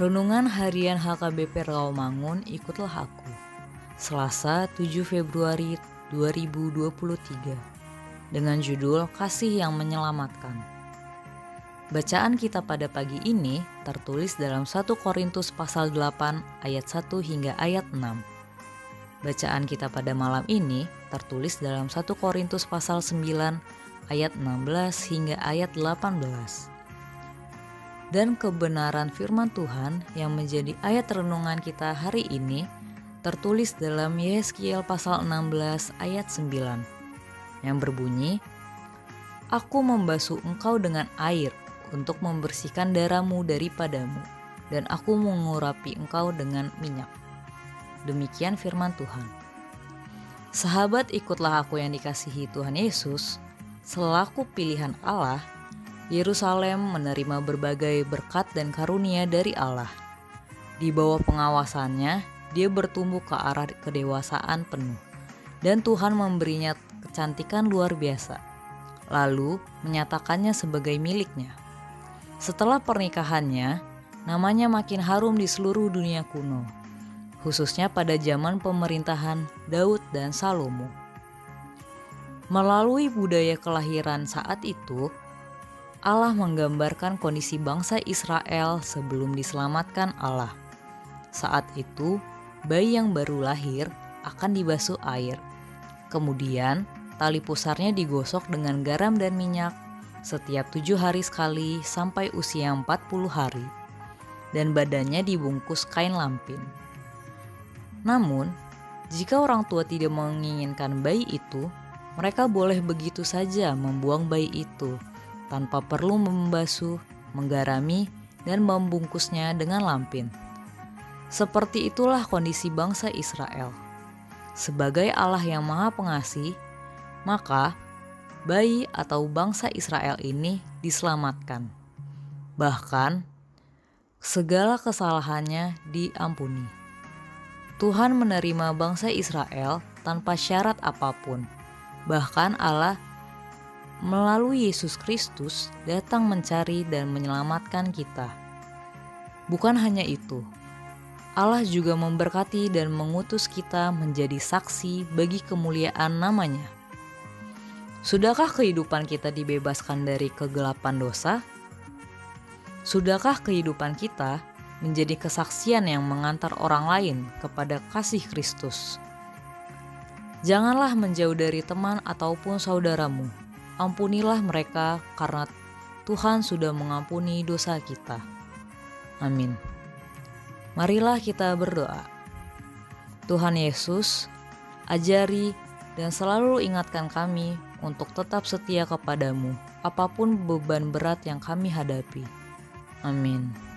Renungan Harian HKBP Rawamangun ikutlah aku. Selasa 7 Februari 2023 dengan judul Kasih yang Menyelamatkan. Bacaan kita pada pagi ini tertulis dalam 1 Korintus pasal 8 ayat 1 hingga ayat 6. Bacaan kita pada malam ini tertulis dalam 1 Korintus pasal 9 ayat 16 hingga ayat 18 dan kebenaran firman Tuhan yang menjadi ayat renungan kita hari ini tertulis dalam Yeskiel pasal 16 ayat 9 yang berbunyi Aku membasuh engkau dengan air untuk membersihkan darahmu daripadamu dan aku mengurapi engkau dengan minyak. Demikian firman Tuhan. Sahabat ikutlah aku yang dikasihi Tuhan Yesus selaku pilihan Allah Yerusalem menerima berbagai berkat dan karunia dari Allah. Di bawah pengawasannya, dia bertumbuh ke arah kedewasaan penuh, dan Tuhan memberinya kecantikan luar biasa, lalu menyatakannya sebagai miliknya. Setelah pernikahannya, namanya makin harum di seluruh dunia kuno, khususnya pada zaman pemerintahan Daud dan Salomo. Melalui budaya kelahiran saat itu, Allah menggambarkan kondisi bangsa Israel sebelum diselamatkan Allah. Saat itu, bayi yang baru lahir akan dibasuh air. Kemudian, tali pusarnya digosok dengan garam dan minyak setiap tujuh hari sekali sampai usia 40 hari. Dan badannya dibungkus kain lampin. Namun, jika orang tua tidak menginginkan bayi itu, mereka boleh begitu saja membuang bayi itu tanpa perlu membasuh, menggarami, dan membungkusnya dengan lampin. Seperti itulah kondisi bangsa Israel. Sebagai Allah yang Maha Pengasih, maka bayi atau bangsa Israel ini diselamatkan. Bahkan, segala kesalahannya diampuni. Tuhan menerima bangsa Israel tanpa syarat apa pun. Bahkan Allah melalui Yesus Kristus datang mencari dan menyelamatkan kita. Bukan hanya itu, Allah juga memberkati dan mengutus kita menjadi saksi bagi kemuliaan namanya. Sudahkah kehidupan kita dibebaskan dari kegelapan dosa? Sudahkah kehidupan kita menjadi kesaksian yang mengantar orang lain kepada kasih Kristus? Janganlah menjauh dari teman ataupun saudaramu ampunilah mereka karena Tuhan sudah mengampuni dosa kita. Amin. Marilah kita berdoa. Tuhan Yesus, ajari dan selalu ingatkan kami untuk tetap setia kepadamu, apa pun beban berat yang kami hadapi. Amin.